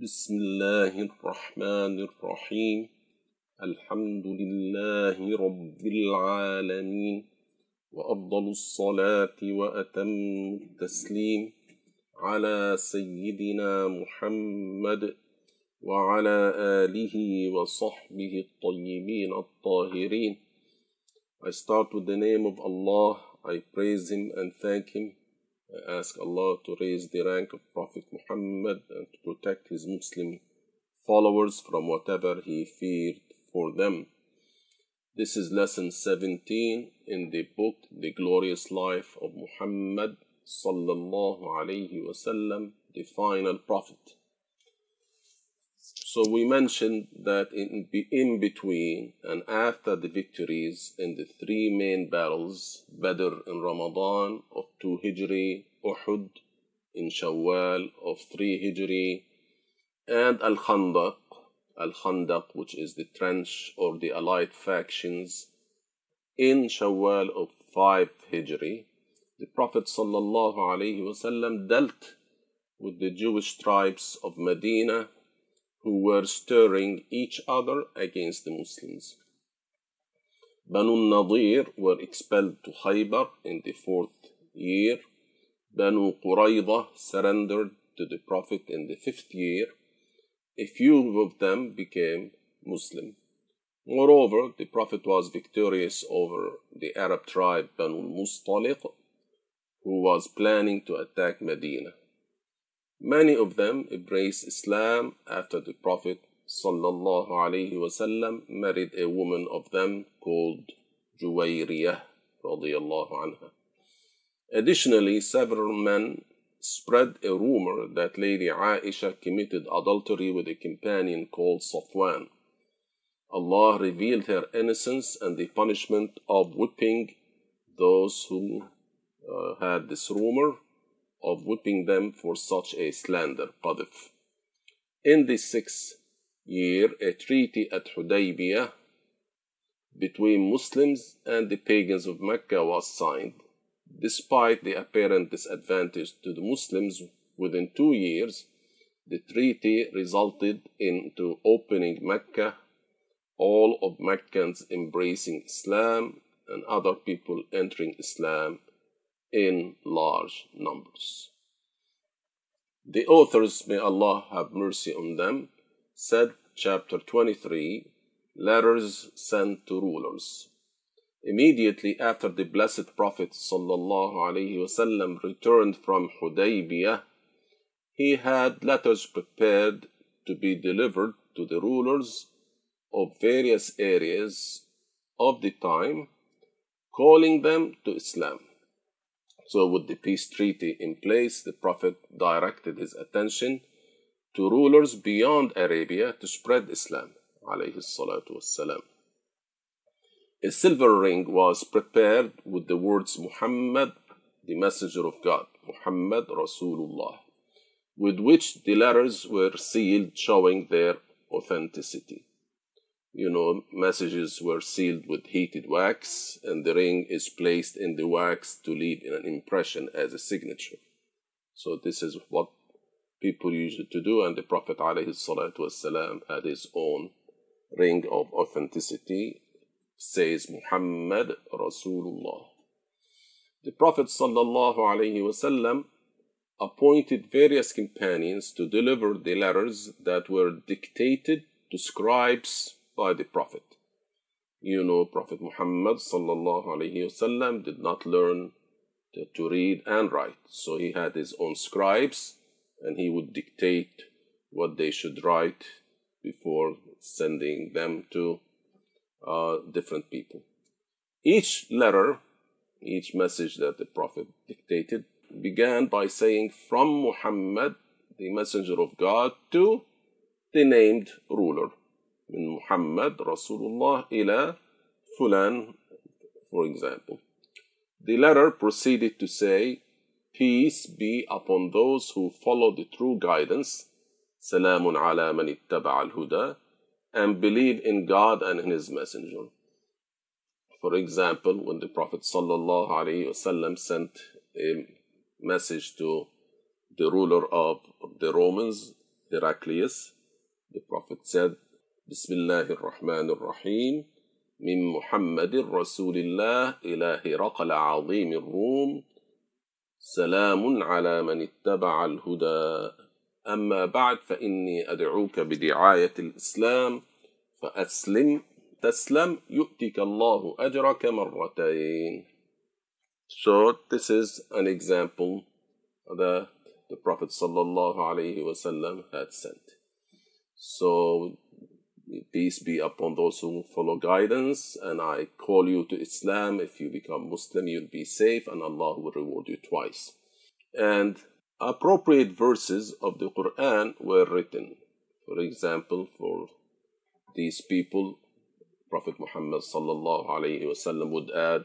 بسم الله الرحمن الرحيم الحمد لله رب العالمين وأفضل الصلاة وأتم التسليم على سيدنا محمد وعلى آله وصحبه الطيبين الطاهرين I start with the name of Allah. I praise Him and thank Him. I ask Allah to raise the rank of Prophet Muhammad and to protect his Muslim followers from whatever he feared for them. This is lesson 17 in the book The Glorious Life of Muhammad sallallahu wasallam, the final prophet. So we mentioned that in, in between and after the victories in the three main battles, Badr in Ramadan of 2 Hijri, Uhud in Shawwal of 3 Hijri, and Al Khandaq, Al Khandaq, which is the trench or the allied factions in Shawwal of 5 Hijri, the Prophet sallallahu alaihi wasallam dealt with the Jewish tribes of Medina who were stirring each other against the Muslims. Banu Nadir were expelled to Khaybar in the fourth year. Banu Qurayza surrendered to the Prophet in the fifth year. A few of them became Muslim. Moreover, the Prophet was victorious over the Arab tribe Banu Mustaliq, who was planning to attack Medina. Many of them embraced Islam after the Prophet wasallam married a woman of them called Juwayriyah. Additionally, several men spread a rumor that Lady Aisha committed adultery with a companion called Safwan. Allah revealed her innocence and the punishment of whipping those who uh, had this rumor of whipping them for such a slander. In the sixth year, a treaty at Hudaybiyah between Muslims and the pagans of Mecca was signed. Despite the apparent disadvantage to the Muslims within two years, the treaty resulted into opening Mecca, all of Meccans embracing Islam and other people entering Islam in large numbers. The authors, may Allah have mercy on them, said, chapter 23, Letters sent to rulers. Immediately after the Blessed Prophet وسلم, returned from Hudaybiyah, he had letters prepared to be delivered to the rulers of various areas of the time, calling them to Islam. So, with the peace treaty in place, the Prophet directed his attention to rulers beyond Arabia to spread Islam. A silver ring was prepared with the words Muhammad, the Messenger of God, Muhammad Rasulullah, with which the letters were sealed, showing their authenticity. You know, messages were sealed with heated wax, and the ring is placed in the wax to leave an impression as a signature. So, this is what people used to do, and the Prophet ﷺ had his own ring of authenticity, says Muhammad Rasulullah. The Prophet ﷺ appointed various companions to deliver the letters that were dictated to scribes by the Prophet. You know, Prophet Muhammad sallallahu alaihi wasallam did not learn to, read and write, so he had his own scribes, and he would dictate what they should write before sending them to uh, different people. Each letter, each message that the Prophet dictated, began by saying, From Muhammad, the Messenger of God, to the named ruler. من محمد رسول الله إلى فلان for example. The letter proceeded to say, Peace be upon those who follow the true guidance, سلام على من اتبع الهدى, and believe in God and in His Messenger. For example, when the Prophet ﷺ sent a message to the ruler of the Romans, Heraclius. The Prophet said, Bismillah ar-Rahman ar-Rahim. من محمد رسول الله إلى هرقل عظيم الروم. سلام على من اتبع الهدى. أما بعد فإني أدعوك بدعاية الإسلام. فأسلم. تسلم. يؤتك الله أجرك مرتين. So this is an example that the Prophet sallallahu alaihi wasallam had sent. So peace be upon those who follow guidance, and I call you to Islam. If you become Muslim, you'll be safe, and Allah will reward you twice. And appropriate verses of the Quran were written. For example, for these people, Prophet Muhammad sallallahu alaihi wasallam would add,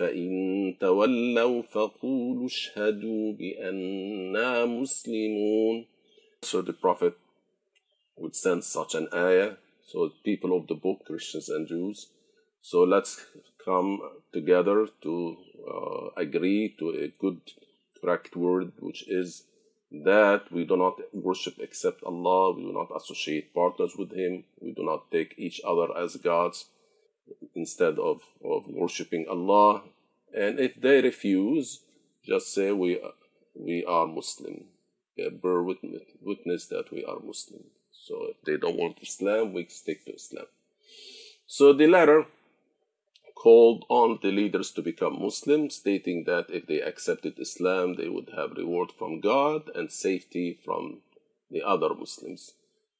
فإن تولوا فقولوا اشهدوا بأننا مسلمون So the Prophet would send such an ayah. So people of the book, Christians and Jews. So let's come together to uh, agree to a good, correct word, which is that we do not worship except Allah, we do not associate partners with Him, we do not take each other as gods instead of, of worshipping Allah. and if they refuse, just say we, we are Muslim. Bear witness, witness that we are Muslim. So if they don't want Islam, we stick to Islam. So the letter called on the leaders to become Muslim, stating that if they accepted Islam, they would have reward from God and safety from the other Muslims.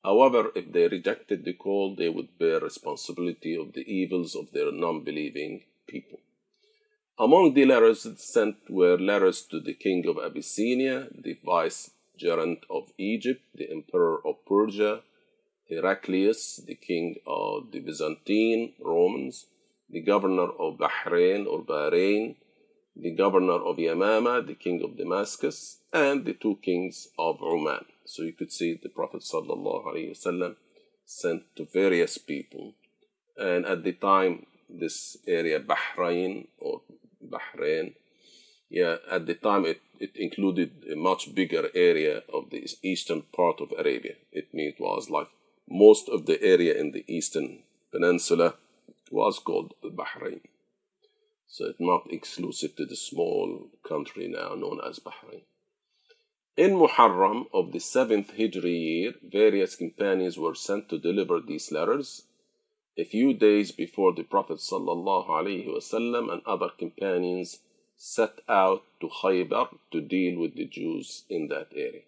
However, if they rejected the call, they would bear responsibility of the evils of their non-believing people. Among the letters sent were letters to the king of Abyssinia, the vicegerent of Egypt, the emperor of Persia, Heraclius, the king of the Byzantine Romans, the governor of Bahrain or Bahrain, the governor of Yamama, the king of Damascus, and the two kings of Oman. So you could see the Prophet sent to various people. And at the time, this area, Bahrain or Bahrain, yeah, at the time it, it included a much bigger area of the eastern part of Arabia. It means it was like most of the area in the eastern peninsula was called Bahrain. So it's not exclusive to the small country now known as Bahrain. In Muharram of the seventh Hijri year, various companions were sent to deliver these letters. A few days before the Prophet ﷺ and other companions set out to Khaybar to deal with the Jews in that area.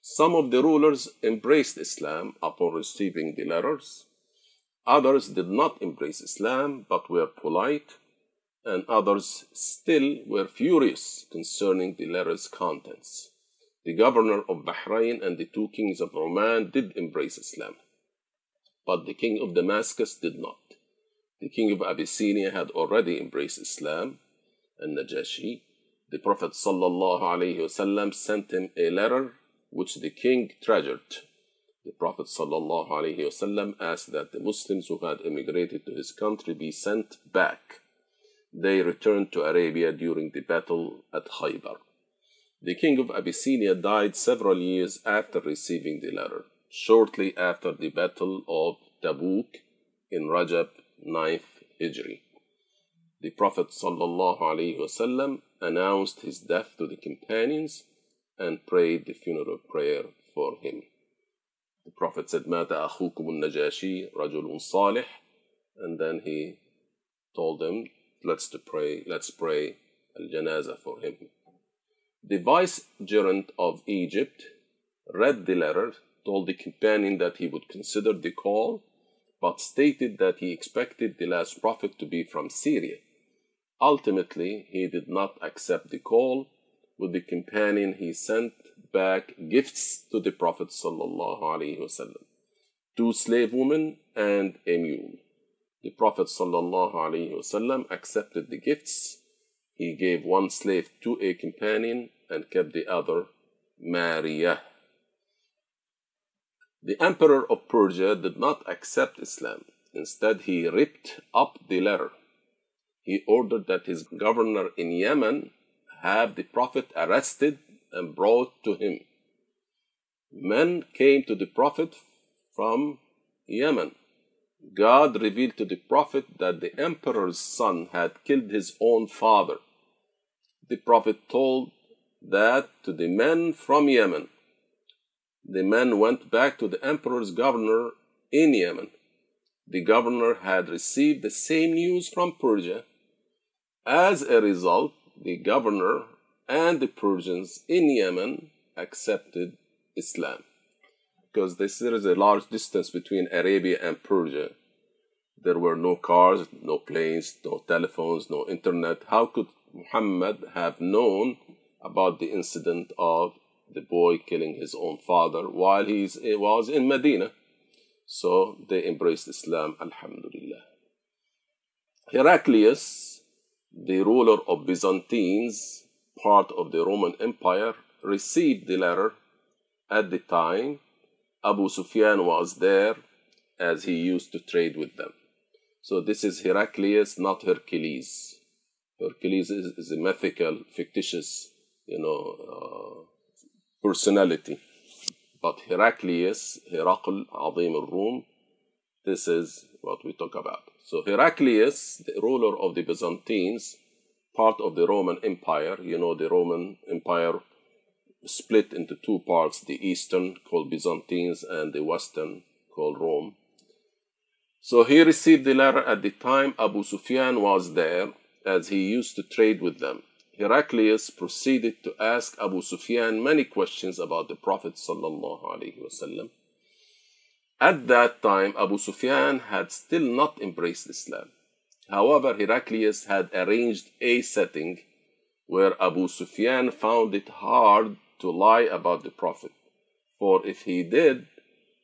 Some of the rulers embraced Islam upon receiving the letters. Others did not embrace Islam but were polite, and others still were furious concerning the letter's contents. The governor of Bahrain and the two kings of Oman did embrace Islam, but the king of Damascus did not. The king of Abyssinia had already embraced Islam, and Najashi. The Prophet ﷺ sent him a letter which the king treasured the Prophet ﷺ asked that the Muslims who had emigrated to his country be sent back. They returned to Arabia during the battle at Khaybar. The king of Abyssinia died several years after receiving the letter, shortly after the battle of Tabuk in Rajab 9th Hijri. The Prophet ﷺ announced his death to the companions and prayed the funeral prayer for him. The Prophet said, مات أخوكم النجاشي رجل صالح and then he told them, let's pray, let's pray al-janaza for him. The vicegerent of Egypt read the letter, told the companion that he would consider the call, but stated that he expected the last prophet to be from Syria. Ultimately, he did not accept the call. With the companion, he sent back gifts to the Prophet wasallam, two slave women and a mule. The Prophet ﷺ accepted the gifts. He gave one slave to a companion and kept the other Mariah. The Emperor of Persia did not accept Islam. Instead, he ripped up the letter. He ordered that his governor in Yemen have the Prophet arrested and brought to him. Men came to the Prophet from Yemen. God revealed to the Prophet that the emperor's son had killed his own father. The Prophet told that to the men from Yemen. The men went back to the emperor's governor in Yemen. The governor had received the same news from Persia. As a result, the governor and the Persians in Yemen accepted Islam. Because this, there is a large distance between Arabia and Persia. There were no cars, no planes, no telephones, no internet. How could Muhammad have known about the incident of the boy killing his own father while he was in Medina? So they embraced Islam, Alhamdulillah. Heraclius, the ruler of Byzantines, part of the Roman Empire, received the letter at the time Abu Sufyan was there as he used to trade with them. So this is Heraclius, not Hercules. Hercules is, is a mythical, fictitious, you know, uh, personality. But Heraclius, Herakl, Adim al-Rum, this is what we talk about. So Heraclius, the ruler of the Byzantines, part of the Roman Empire, you know, the Roman Empire split into two parts the eastern called Byzantines and the western called Rome. So he received the letter at the time Abu Sufyan was there, as he used to trade with them. Heraclius proceeded to ask Abu Sufyan many questions about the Prophet. At that time, Abu Sufyan had still not embraced Islam. However, Heraclius had arranged a setting where Abu Sufyan found it hard to lie about the Prophet, for if he did,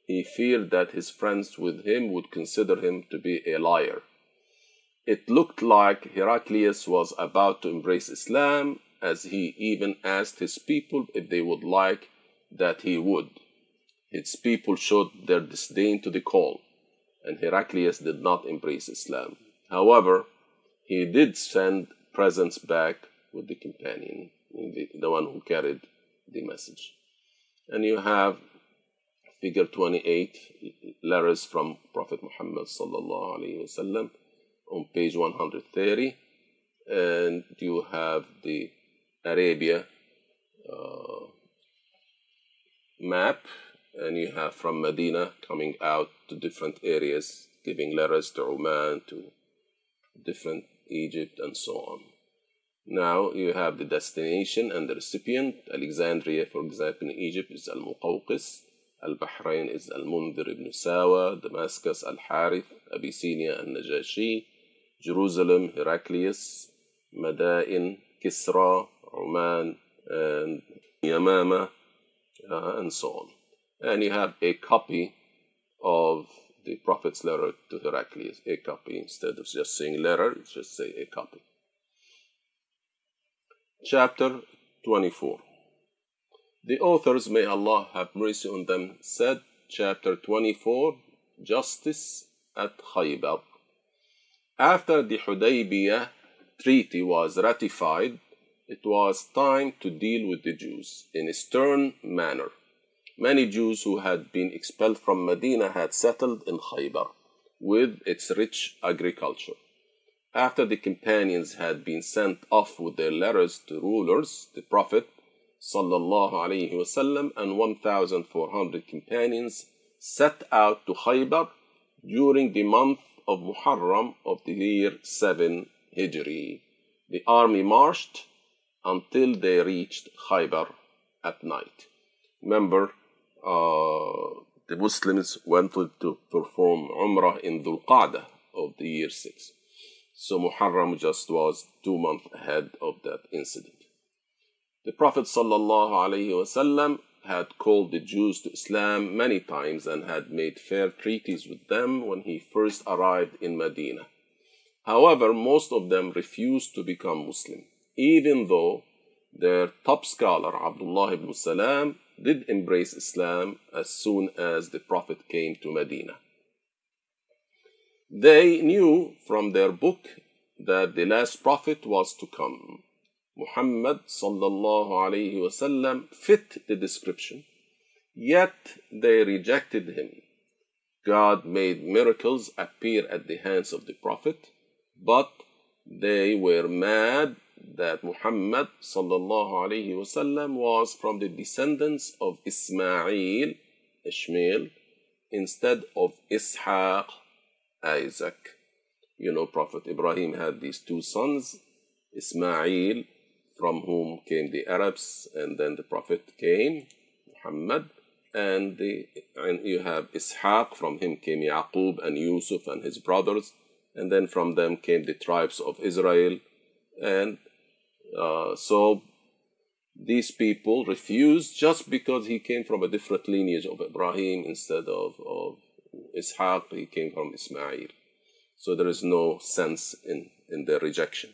he feared that his friends with him would consider him to be a liar. It looked like Heraclius was about to embrace Islam, as he even asked his people if they would like that he would. His people showed their disdain to the call, and Heraclius did not embrace Islam. However, he did send presents back with the companion, the, one who carried the message. And you have figure 28 letters from Prophet Muhammad sallallahu alaihi wasallam on page 130 and you have the Arabia uh, map and you have from Medina coming out to different areas giving letters to Oman to different Egypt and so on now you have the destination and the recipient. Alexandria, for example, in Egypt is Al Muqawqis. Al Bahrain is Al Mundhir ibn Sawa. Damascus, Al Harith. Abyssinia, Al Najashi. Jerusalem, Heraclius. Madain, Kisra, Oman, and Yamama, uh, and so on. And you have a copy of the Prophet's letter to Heraclius, a copy instead of just saying letter, just say a copy. Chapter 24 The authors, may Allah have mercy on them, said, Chapter 24 Justice at Khaybar. After the Hudaybiyah treaty was ratified, it was time to deal with the Jews in a stern manner. Many Jews who had been expelled from Medina had settled in Khaybar with its rich agriculture. After the companions had been sent off with their letters to rulers, the Prophet وسلم, and 1,400 companions set out to Khaybar during the month of Muharram of the year 7 Hijri. The army marched until they reached Khaybar at night. Remember, uh, the Muslims went to perform Umrah in Dhul Qa'dah of the year 6. So Muharram just was two months ahead of that incident. The Prophet ﷺ had called the Jews to Islam many times and had made fair treaties with them when he first arrived in Medina. However, most of them refused to become Muslim, even though their top scholar, Abdullah ibn Salam, did embrace Islam as soon as the Prophet came to Medina. They knew from their book that the last Prophet was to come. Muhammad sallallahu alayhi wasallam fit the description, yet they rejected him. God made miracles appear at the hands of the Prophet, but they were mad that Muhammad sallallahu alayhi wasallam was from the descendants of Ismail, Ishmael, instead of Ishaq, Isaac. You know, Prophet Ibrahim had these two sons, Ismail, from whom came the Arabs, and then the Prophet came, Muhammad, and, the, and you have Ishaq, from him came Yaqub and Yusuf and his brothers, and then from them came the tribes of Israel, and uh, so these people refused just because he came from a different lineage of Ibrahim instead of, of Ishaq, he came from Ismail. So there is no sense in, in their rejection.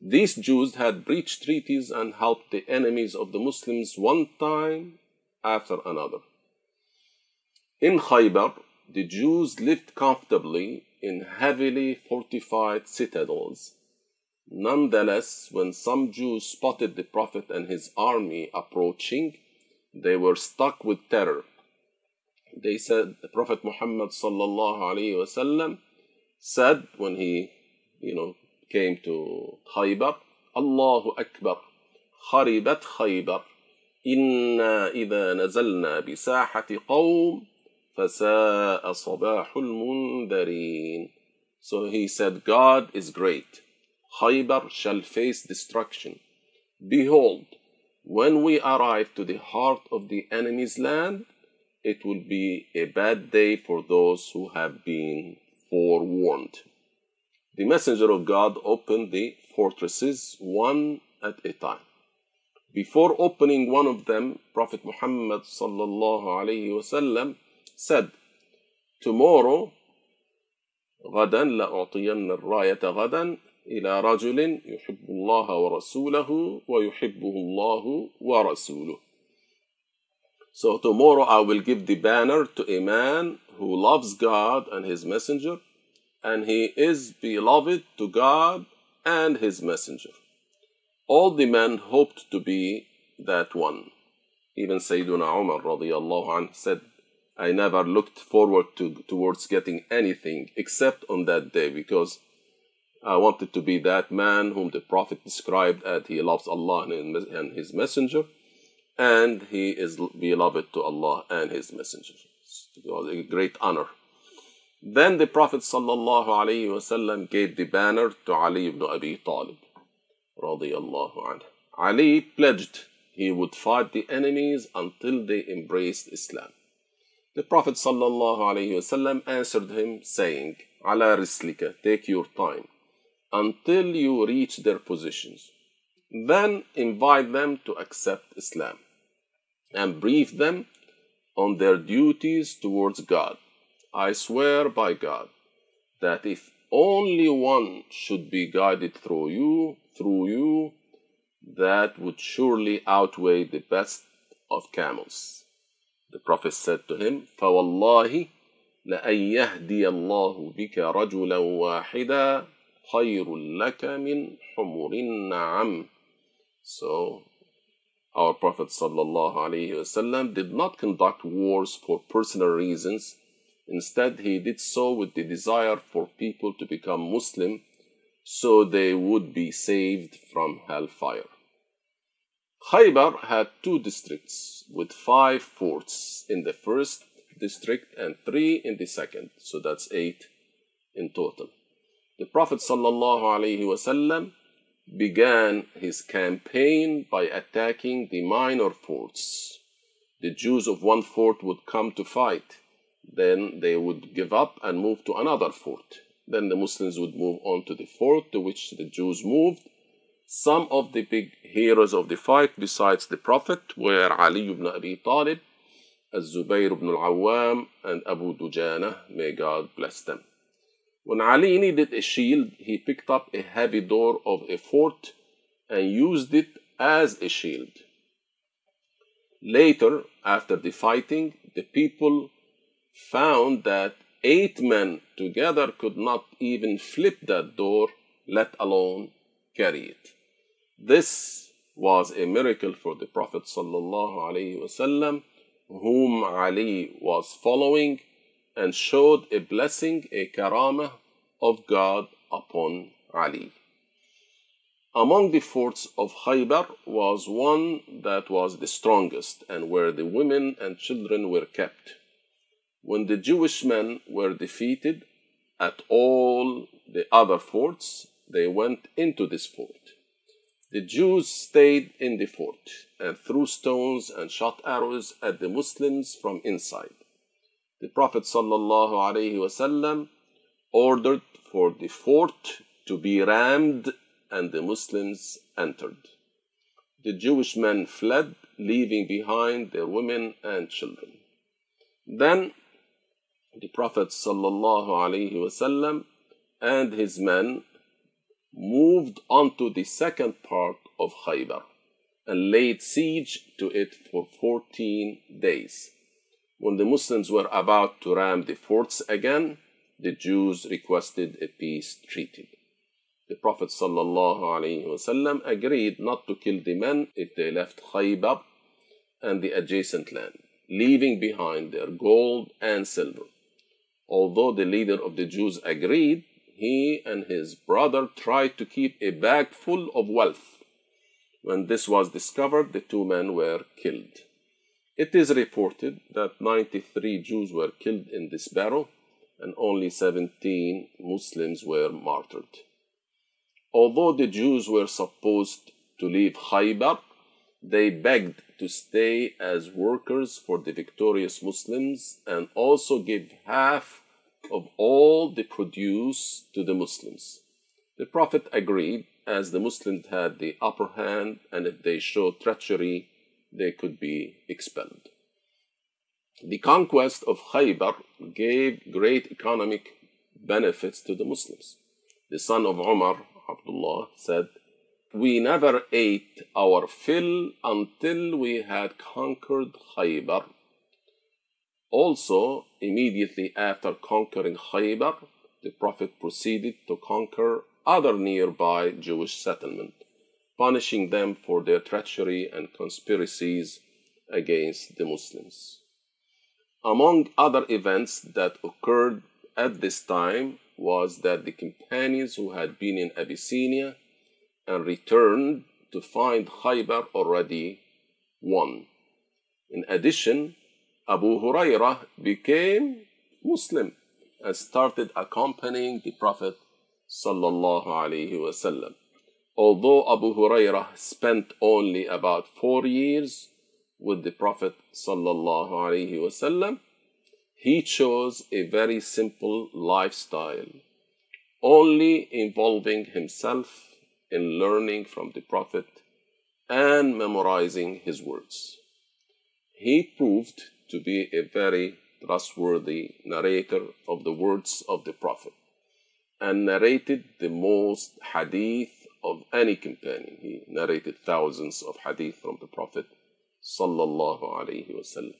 These Jews had breached treaties and helped the enemies of the Muslims one time after another. In Khaybar, the Jews lived comfortably in heavily fortified citadels Nonetheless, when some Jews spotted the Prophet and his army approaching, they were struck with terror. They said, the Prophet Muhammad said when he, you know, came to Khaybar, Allahu Akbar, خربت خيبر إنا إذا نزلنا بساحة قوم فساء صباح المنذرين. So he said, God is great. Khaybar shall face destruction. Behold, when we arrive to the heart of the enemy's land, it will be a bad day for those who have been forewarned. The messenger of God opened the fortresses one at a time. Before opening one of them, Prophet Muhammad sallallahu alaihi wasallam said, "Tomorrow, غدا لأعطين الراية غدا إلى رجل يحب الله ورسوله ويحبه الله ورسوله. So tomorrow I will give the banner to a man who loves God and his messenger, and he is beloved to God and his messenger. All the men hoped to be that one. Even Sayyiduna Umar radiallahu anh said, I never looked forward to, towards getting anything except on that day because I wanted to be that man whom the Prophet described as he loves Allah and his messenger, and he is beloved to Allah and his messenger. It was a great honor. Then the Prophet ﷺ gave the banner to Ali ibn Abi Talib. Ali pledged he would fight the enemies until they embraced Islam. The Prophet ﷺ answered him, saying, Ala rislika, take your time until you reach their positions. Then invite them to accept Islam and brief them on their duties towards God. I swear by God that if only one should be guided through you, through you, that would surely outweigh the best of camels. The Prophet said to him, فَوَاللَّهِ لَأَن يَهْدِيَ اللَّهُ بِكَ رَجُلًا وَاحِدًا خير لك من حمر النعم. So our Prophet وسلم, did not conduct wars for personal reasons. Instead, he did so with the desire for people to become Muslim so they would be saved from hellfire. Khaybar had two districts with five forts in the first district and three in the second, so that's eight in total. The Prophet ﷺ began his campaign by attacking the minor forts. The Jews of one fort would come to fight. Then they would give up and move to another fort. Then the Muslims would move on to the fort to which the Jews moved. Some of the big heroes of the fight besides the Prophet were Ali ibn Abi Talib, Az-Zubayr ibn al-Awwam, and Abu Dujana, may God bless them. When Ali needed a shield, he picked up a heavy door of a fort and used it as a shield. Later, after the fighting, the people found that eight men together could not even flip that door, let alone carry it. This was a miracle for the Prophet ﷺ, whom Ali was following and showed a blessing, a karamah of God upon Ali. Among the forts of Khaybar was one that was the strongest and where the women and children were kept. When the Jewish men were defeated at all the other forts, they went into this fort. The Jews stayed in the fort and threw stones and shot arrows at the Muslims from inside. The Prophet ﷺ ordered for the fort to be rammed and the Muslims entered. The Jewish men fled, leaving behind their women and children. Then the Prophet ﷺ and his men moved on to the second part of Khaybar and laid siege to it for 14 days. When the Muslims were about to ram the forts again, the Jews requested a peace treaty. The Prophet ﷺ agreed not to kill the men if they left Khaybar and the adjacent land, leaving behind their gold and silver. Although the leader of the Jews agreed, he and his brother tried to keep a bag full of wealth. When this was discovered, the two men were killed. It is reported that 93 Jews were killed in this battle and only 17 Muslims were martyred. Although the Jews were supposed to leave Khaybar, they begged to stay as workers for the victorious Muslims and also give half of all the produce to the Muslims. The Prophet agreed, as the Muslims had the upper hand, and if they showed treachery, they could be expelled. The conquest of Khaybar gave great economic benefits to the Muslims. The son of Umar, Abdullah, said, We never ate our fill until we had conquered Khaybar also, immediately after conquering Khaybar, the Prophet proceeded to conquer other nearby Jewish settlements, punishing them for their treachery and conspiracies against the Muslims. Among other events that occurred at this time was that the companions who had been in Abyssinia and returned to find Khaybar already won. In addition, Abu Hurairah became Muslim and started accompanying the Prophet sallallahu alaihi wasallam. Although Abu Hurairah spent only about four years with the Prophet sallallahu alaihi wasallam, he chose a very simple lifestyle, only involving himself in learning from the Prophet and memorizing his words. He proved to be a very trustworthy narrator of the words of the Prophet and narrated the most hadith of any companion. He narrated thousands of hadith from the Prophet sallallahu alaihi wasallam.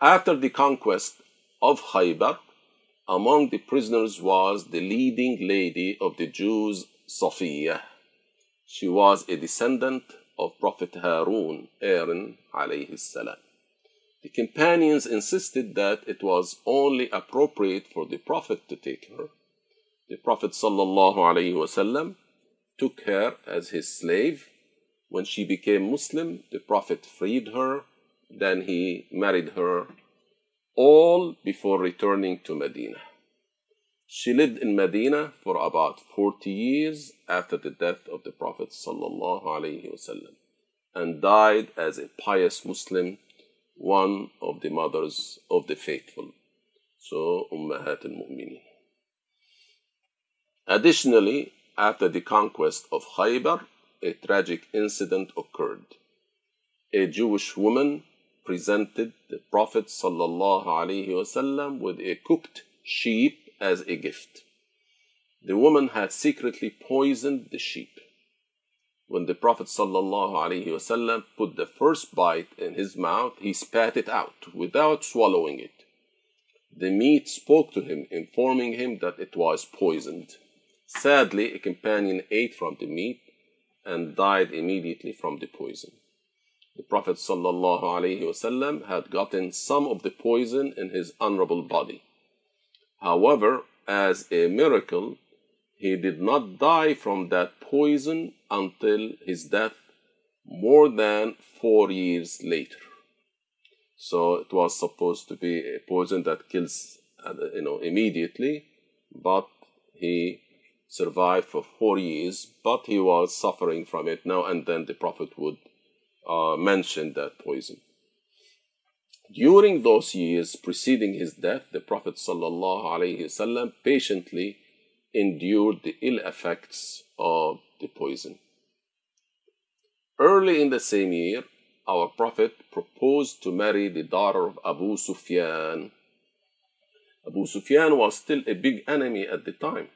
After the conquest of Khaybar, among the prisoners was the leading lady of the Jews, Safiyyah. She was a descendant of Prophet Harun, Aaron alayhi salam. The companions insisted that it was only appropriate for the Prophet to take her. The Prophet ﷺ took her as his slave. When she became Muslim, the Prophet freed her. Then he married her, all before returning to Medina. She lived in Medina for about 40 years after the death of the Prophet and died as a pious Muslim one of the mothers of the faithful. So, Ummahat al Mu'mineen. Additionally, after the conquest of Khaybar, a tragic incident occurred. A Jewish woman presented the Prophet ﷺ with a cooked sheep as a gift. The woman had secretly poisoned the sheep. When the Prophet ﷺ put the first bite in his mouth, he spat it out without swallowing it. The meat spoke to him, informing him that it was poisoned. Sadly, a companion ate from the meat and died immediately from the poison. The Prophet ﷺ had gotten some of the poison in his honorable body. However, as a miracle, he did not die from that poison until his death more than four years later. So it was supposed to be a poison that kills, uh, you know, immediately, but he survived for four years, but he was suffering from it now and then. The Prophet would uh, mention that poison. During those years preceding his death, the Prophet ﷺ patiently endured the ill effects of the poison. Early in the same year, our Prophet proposed to marry the daughter of Abu Sufyan. Abu Sufyan was still a big enemy at the time.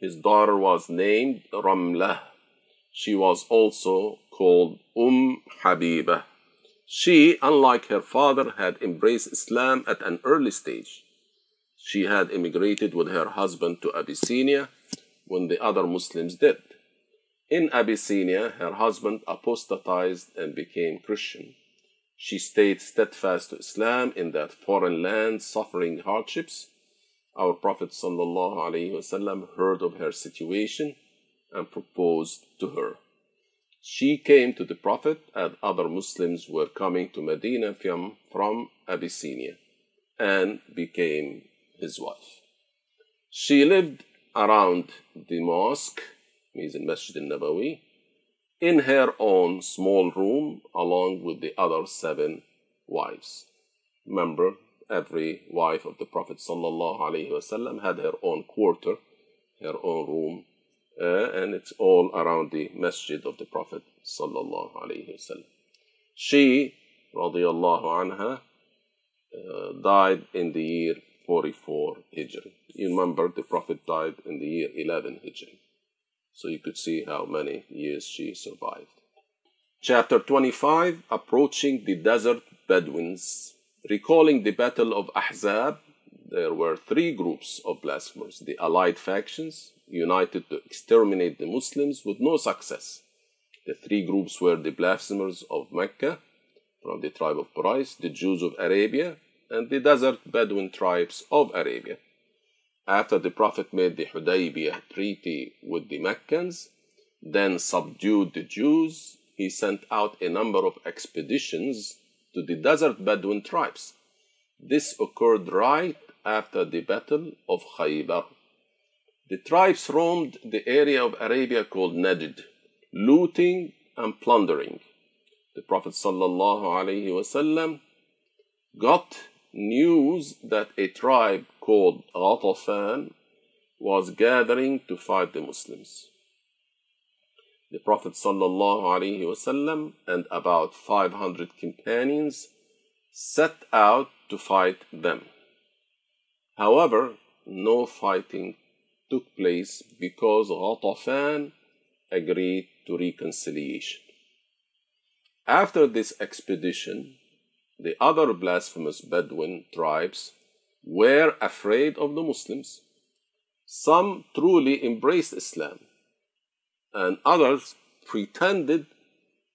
His daughter was named Ramlah. She was also called Umm Habiba. She, unlike her father, had embraced Islam at an early stage. She had immigrated with her husband to Abyssinia when the other Muslims did. In Abyssinia, her husband apostatized and became Christian. She stayed steadfast to Islam in that foreign land, suffering hardships. Our Prophet ﷺ heard of her situation and proposed to her. She came to the Prophet and other Muslims were coming to Medina from, from Abyssinia and became his wife. She lived around the mosque, means in Masjid al-Nabawi, in her own small room along with the other seven wives. Remember, every wife of the Prophet had her own quarter, her own room, uh, and it's all around the masjid of the Prophet sallallahu alaihi wasallam. She, radiallahu anha, uh, died in the year 44 Hijri. You remember the Prophet died in the year 11 Hijri. So you could see how many years she survived. Chapter 25 Approaching the Desert Bedouins. Recalling the Battle of Ahzab, there were three groups of blasphemers the allied factions, united to exterminate the Muslims with no success. The three groups were the blasphemers of Mecca from the tribe of Quraysh, the Jews of Arabia, and the desert Bedouin tribes of Arabia. After the Prophet made the Hudaybiyah treaty with the Meccans, then subdued the Jews, he sent out a number of expeditions to the desert Bedouin tribes. This occurred right after the Battle of Khaybar. The tribes roamed the area of Arabia called Najd, looting and plundering. The Prophet ﷺ got news that a tribe called Ghatafan was gathering to fight the Muslims. The Prophet ﷺ and about 500 companions set out to fight them. However, no fighting took place because Ghatafan agreed to reconciliation. After this expedition, the other blasphemous Bedouin tribes were afraid of the Muslims. Some truly embraced Islam, and others pretended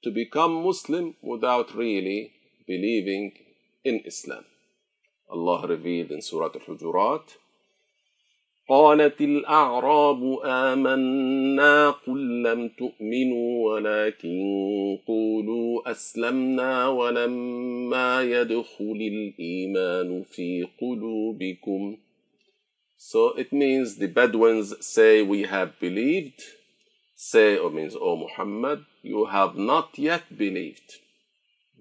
to become Muslim without really believing in Islam. Allah revealed in Surah Al-Hujurat, قالت الأعراب آمنا قل لم تؤمنوا ولكن قولوا أسلمنا ولما يدخل الإيمان في قلوبكم So it means the Bedouins say we have believed say or means O Muhammad you have not yet believed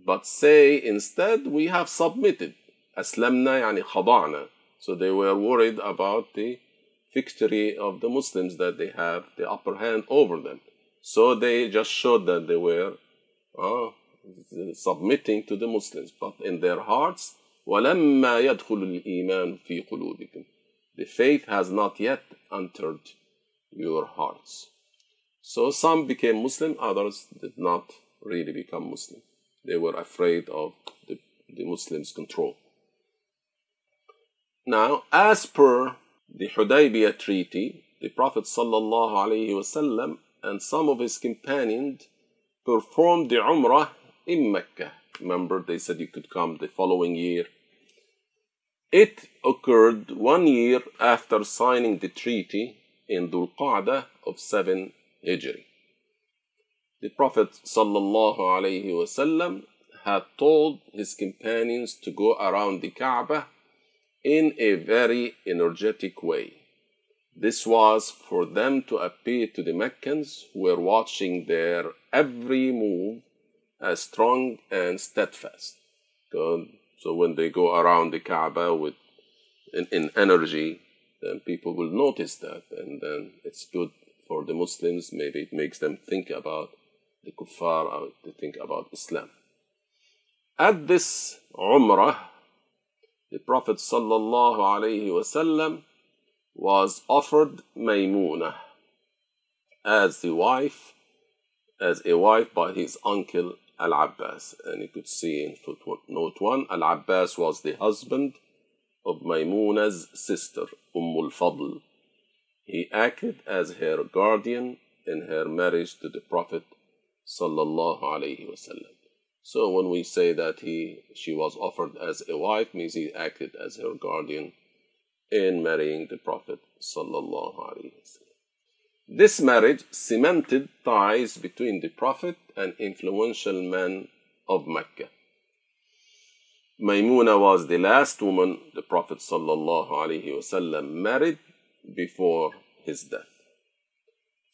but say instead we have submitted أسلمنا يعني خضعنا so they were worried about the victory of the Muslims that they have the upper hand over them. So they just showed that they were uh, submitting to the Muslims, but in their hearts, وَلَمَّا يَدْخُلُ الْإِيمَانُ فِي قُلُوبِكُمْ The faith has not yet entered your hearts. So some became Muslim, others did not really become Muslim. They were afraid of the, the Muslims' control. Now, as per the Hudaybiyah Treaty, the Prophet ﷺ and some of his companions performed the Umrah in Mecca. Remember, they said you could come the following year. It occurred one year after signing the treaty in Dhul Qa'dah of 7 Hijri. The Prophet ﷺ had told his companions to go around the Kaaba in a very energetic way. This was for them to appear to the Meccans who were watching their every move as strong and steadfast. So, when they go around the Kaaba with in, in energy, then people will notice that, and then it's good for the Muslims. Maybe it makes them think about the kuffar, or to think about Islam. At this Umrah, the Prophet ﷺ was offered Maymuna as the wife, as a wife by his uncle Al Abbas. And you could see in footnote 1 Al Abbas was the husband of Maymuna's sister, Umm al Fadl. He acted as her guardian in her marriage to the Prophet sallallahu alaihi wasallam. So when we say that he she was offered as a wife, means he acted as her guardian in marrying the Prophet. This marriage cemented ties between the Prophet and influential men of Mecca. Maymuna was the last woman the Prophet wasallam married before his death.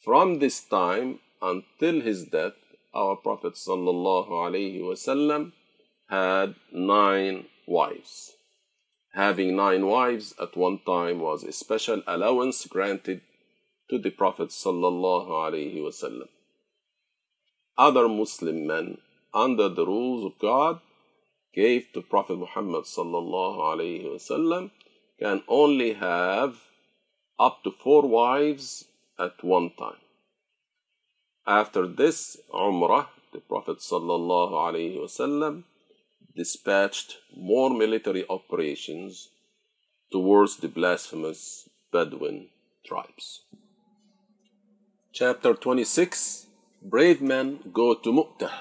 From this time until his death, our Prophet ﷺ had nine wives. Having nine wives at one time was a special allowance granted to the Prophet ﷺ. Other Muslim men, under the rules of God, gave to Prophet Muhammad ﷺ can only have up to four wives at one time. After this Umrah, the Prophet ﷺ dispatched more military operations towards the blasphemous Bedouin tribes. Chapter 26 Brave men go to Mu'tah.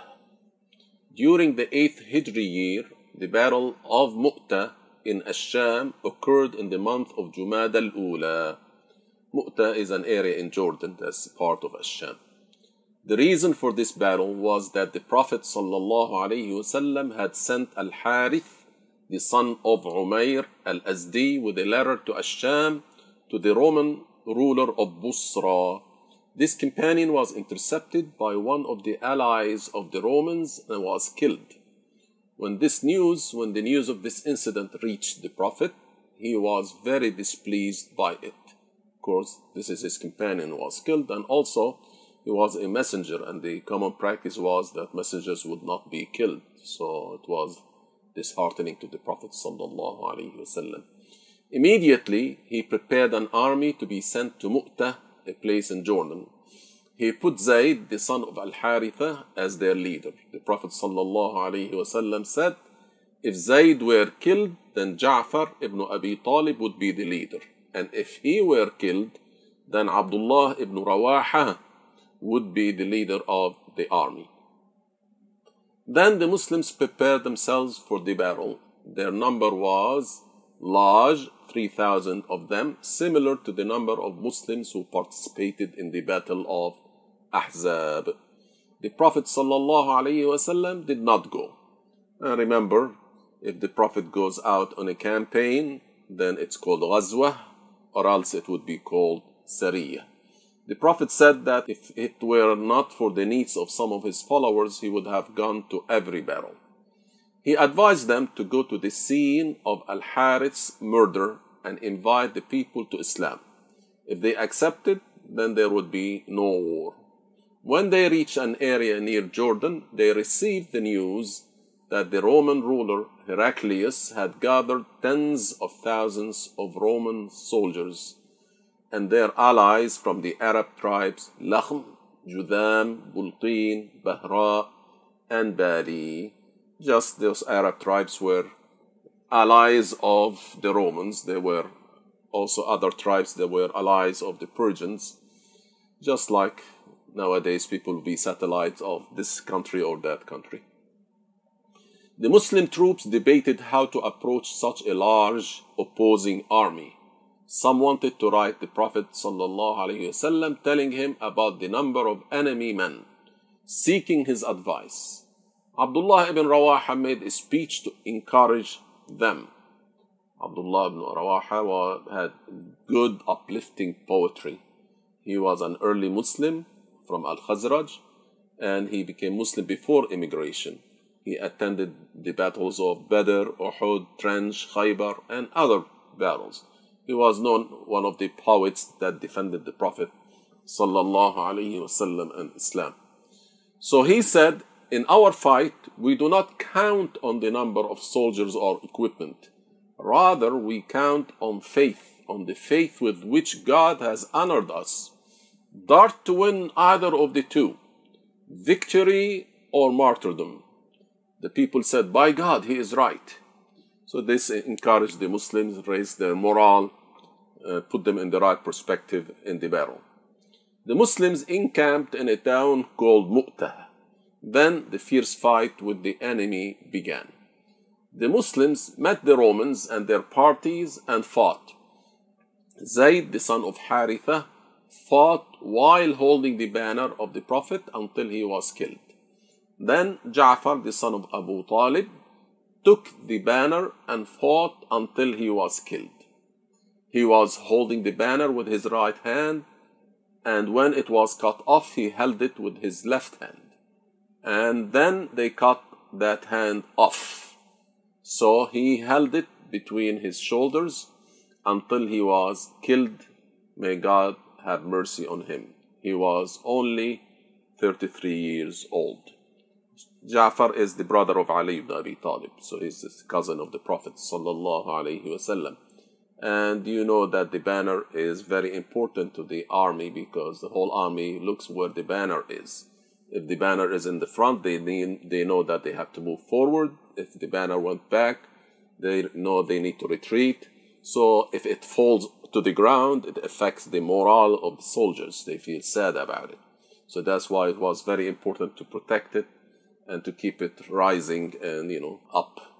During the 8th Hijri year, the Battle of Mu'tah in Asham occurred in the month of Jumad al-Ula. Mu'tah is an area in Jordan that's part of Asham. The reason for this battle was that the Prophet ﷺ had sent Al Harith, the son of Umayr al Azdi, with a letter to Asham to the Roman ruler of Busra. This companion was intercepted by one of the allies of the Romans and was killed. When this news, when the news of this incident reached the Prophet, he was very displeased by it. Of course, this is his companion was killed, and also he was a messenger, and the common practice was that messengers would not be killed. So it was disheartening to the Prophet. sallallahu Immediately, he prepared an army to be sent to Mu'tah, a place in Jordan. He put Zayd, the son of Al Haritha, as their leader. The Prophet sallallahu said, If Zayd were killed, then Ja'far ibn Abi Talib would be the leader. And if he were killed, then Abdullah ibn Rawaha would be the leader of the army. Then the Muslims prepared themselves for the battle. Their number was large, 3,000 of them, similar to the number of Muslims who participated in the Battle of Ahzab. The Prophet ﷺ did not go. And remember, if the Prophet goes out on a campaign, then it's called Ghazwa, or else it would be called Sariyah. The Prophet said that if it were not for the needs of some of his followers, he would have gone to every battle. He advised them to go to the scene of Al Harith's murder and invite the people to Islam. If they accepted, then there would be no war. When they reached an area near Jordan, they received the news that the Roman ruler Heraclius had gathered tens of thousands of Roman soldiers and their allies from the Arab tribes Lakhm, Judam, Bulqin, Bahra, and Bali. Just those Arab tribes were allies of the Romans. There were also other tribes that were allies of the Persians, just like nowadays people will be satellites of this country or that country. The Muslim troops debated how to approach such a large opposing army. Some wanted to write the Prophet ﷺ telling him about the number of enemy men, seeking his advice. Abdullah ibn Rawaha made a speech to encourage them. Abdullah ibn Rawaha had good uplifting poetry. He was an early Muslim from Al Khazraj and he became Muslim before immigration. He attended the battles of Badr, Uhud, Trench, Khaybar, and other battles. He was known one of the poets that defended the Prophet sallallahu alaihi wasallam and Islam. So he said, in our fight, we do not count on the number of soldiers or equipment. Rather, we count on faith, on the faith with which God has honored us. Dart to win either of the two, victory or martyrdom. The people said, By God, he is right. So this encouraged the Muslims, raised their morale, uh, put them in the right perspective in the battle. The Muslims encamped in a town called Mu'tah. Then the fierce fight with the enemy began. The Muslims met the Romans and their parties and fought. Zayd, the son of Haritha, fought while holding the banner of the Prophet until he was killed. Then Ja'far, the son of Abu Talib, took the banner and fought until he was killed. He was holding the banner with his right hand, and when it was cut off, he held it with his left hand. And then they cut that hand off. So he held it between his shoulders until he was killed. May God have mercy on him. He was only 33 years old. Ja'far is the brother of Ali ibn Abi Talib, so he's the cousin of the Prophet sallallahu alaihi wasallam. And you know that the banner is very important to the army because the whole army looks where the banner is. If the banner is in the front, they, they know that they have to move forward. If the banner went back, they know they need to retreat. So if it falls to the ground, it affects the morale of the soldiers. They feel sad about it. So that's why it was very important to protect it and to keep it rising and, you know, up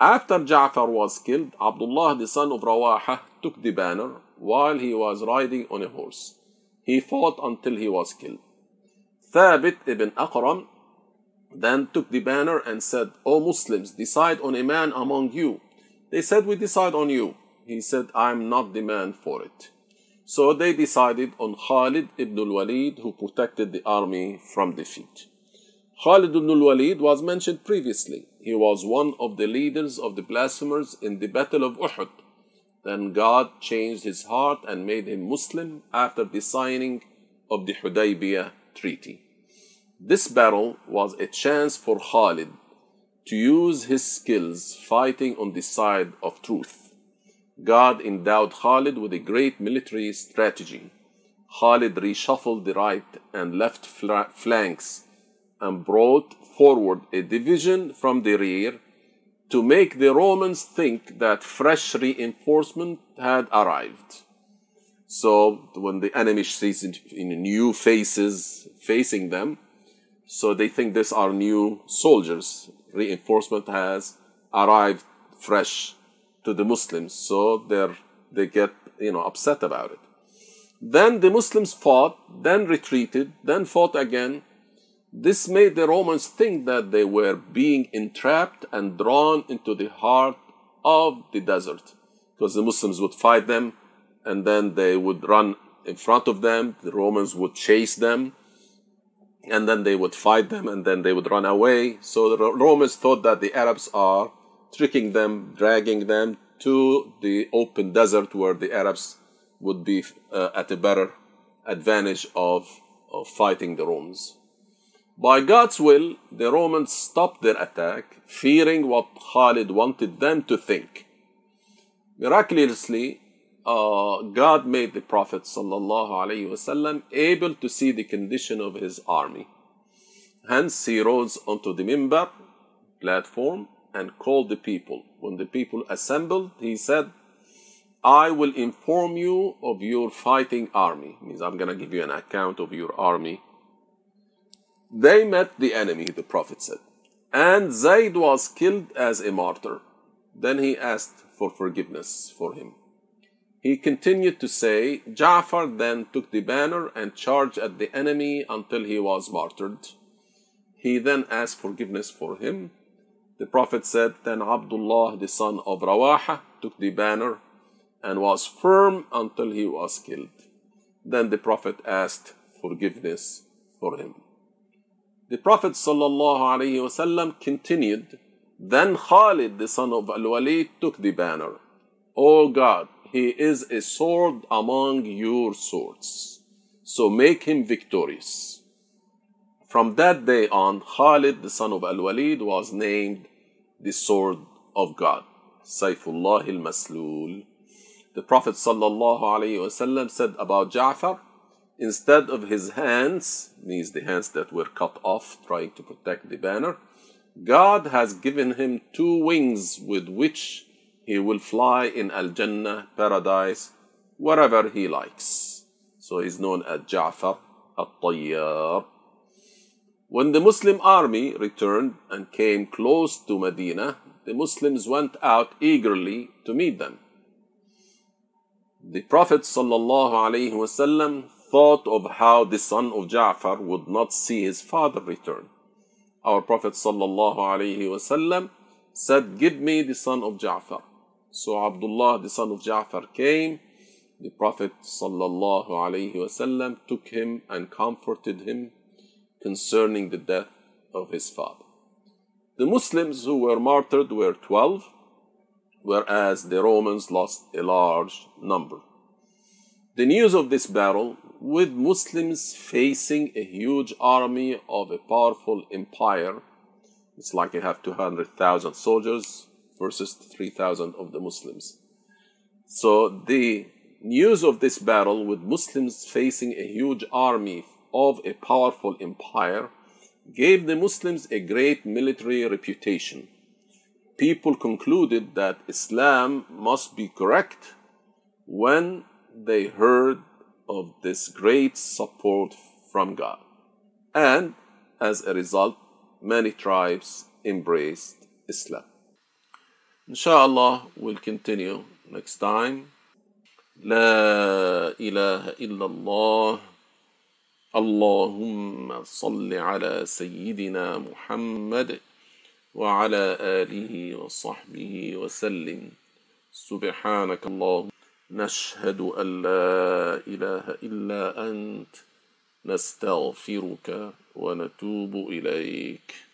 after Ja'far was killed, Abdullah the son of Rawaha took the banner while he was riding on a horse. He fought until he was killed. Thabit ibn Aqram then took the banner and said, O Muslims, decide on a man among you. They said, We decide on you. He said, I am not the man for it. So they decided on Khalid ibn al-Walid who protected the army from defeat. Khalid ibn al-Walid was mentioned previously. He was one of the leaders of the blasphemers in the Battle of Uhud. Then God changed his heart and made him Muslim after the signing of the Hudaybiyah Treaty. This battle was a chance for Khalid to use his skills fighting on the side of truth. God endowed Khalid with a great military strategy. Khalid reshuffled the right and left flanks and brought forward a division from the rear to make the Romans think that fresh reinforcement had arrived. So when the enemy sees new faces facing them, so they think these are new soldiers. Reinforcement has arrived fresh to the Muslims, so they're they get you know upset about it. Then the Muslims fought, then retreated, then fought again, this made the Romans think that they were being entrapped and drawn into the heart of the desert because the Muslims would fight them and then they would run in front of them, the Romans would chase them, and then they would fight them and then they would run away. So the Romans thought that the Arabs are tricking them, dragging them to the open desert where the Arabs would be uh, at a better advantage of, of fighting the Romans. By God's will, the Romans stopped their attack, fearing what Khalid wanted them to think. Miraculously, uh, God made the Prophet ﷺ able to see the condition of his army. Hence, he rose onto the mimbar platform and called the people. When the people assembled, he said, I will inform you of your fighting army. Means I'm going to give you an account of your army. They met the enemy, the Prophet said. And Zayd was killed as a martyr. Then he asked for forgiveness for him. He continued to say, Ja'far then took the banner and charged at the enemy until he was martyred. He then asked forgiveness for him. The Prophet said, Then Abdullah, the son of Rawaha, took the banner and was firm until he was killed. Then the Prophet asked forgiveness for him. The Prophet ﷺ continued, Then Khalid, the son of Al Walid, took the banner. O God, he is a sword among your swords, so make him victorious. From that day on, Khalid, the son of Al Walid, was named the sword of God, Saifullah al Maslul. The Prophet ﷺ said about Ja'far, instead of his hands, means the hands that were cut off trying to protect the banner, God has given him two wings with which he will fly in Al Jannah, paradise, wherever he likes. So he's known as Ja'far al Tayyar. When the Muslim army returned and came close to Medina, the Muslims went out eagerly to meet them. The Prophet thought of how the son of Ja'far would not see his father return. Our Prophet ﷺ said, Give me the son of Ja'far. So Abdullah, the son of Ja'far, came. The Prophet ﷺ took him and comforted him concerning the death of his father. The Muslims who were martyred were 12, whereas the Romans lost a large number. The news of this battle, with Muslims facing a huge army of a powerful empire, it's like you have 200,000 soldiers versus 3,000 of the Muslims. So the news of this battle, with Muslims facing a huge army of a powerful empire, gave the Muslims a great military reputation people concluded that Islam must be correct when they heard of this great support from God. And as a result, many tribes embraced Islam. Inshallah, we'll continue next time. لا إله إلا الله اللهم صل على سيدنا محمد وعلى آله وصحبه وسلم سبحانك اللهم نشهد أن لا إله إلا أنت نستغفرك ونتوب إليك.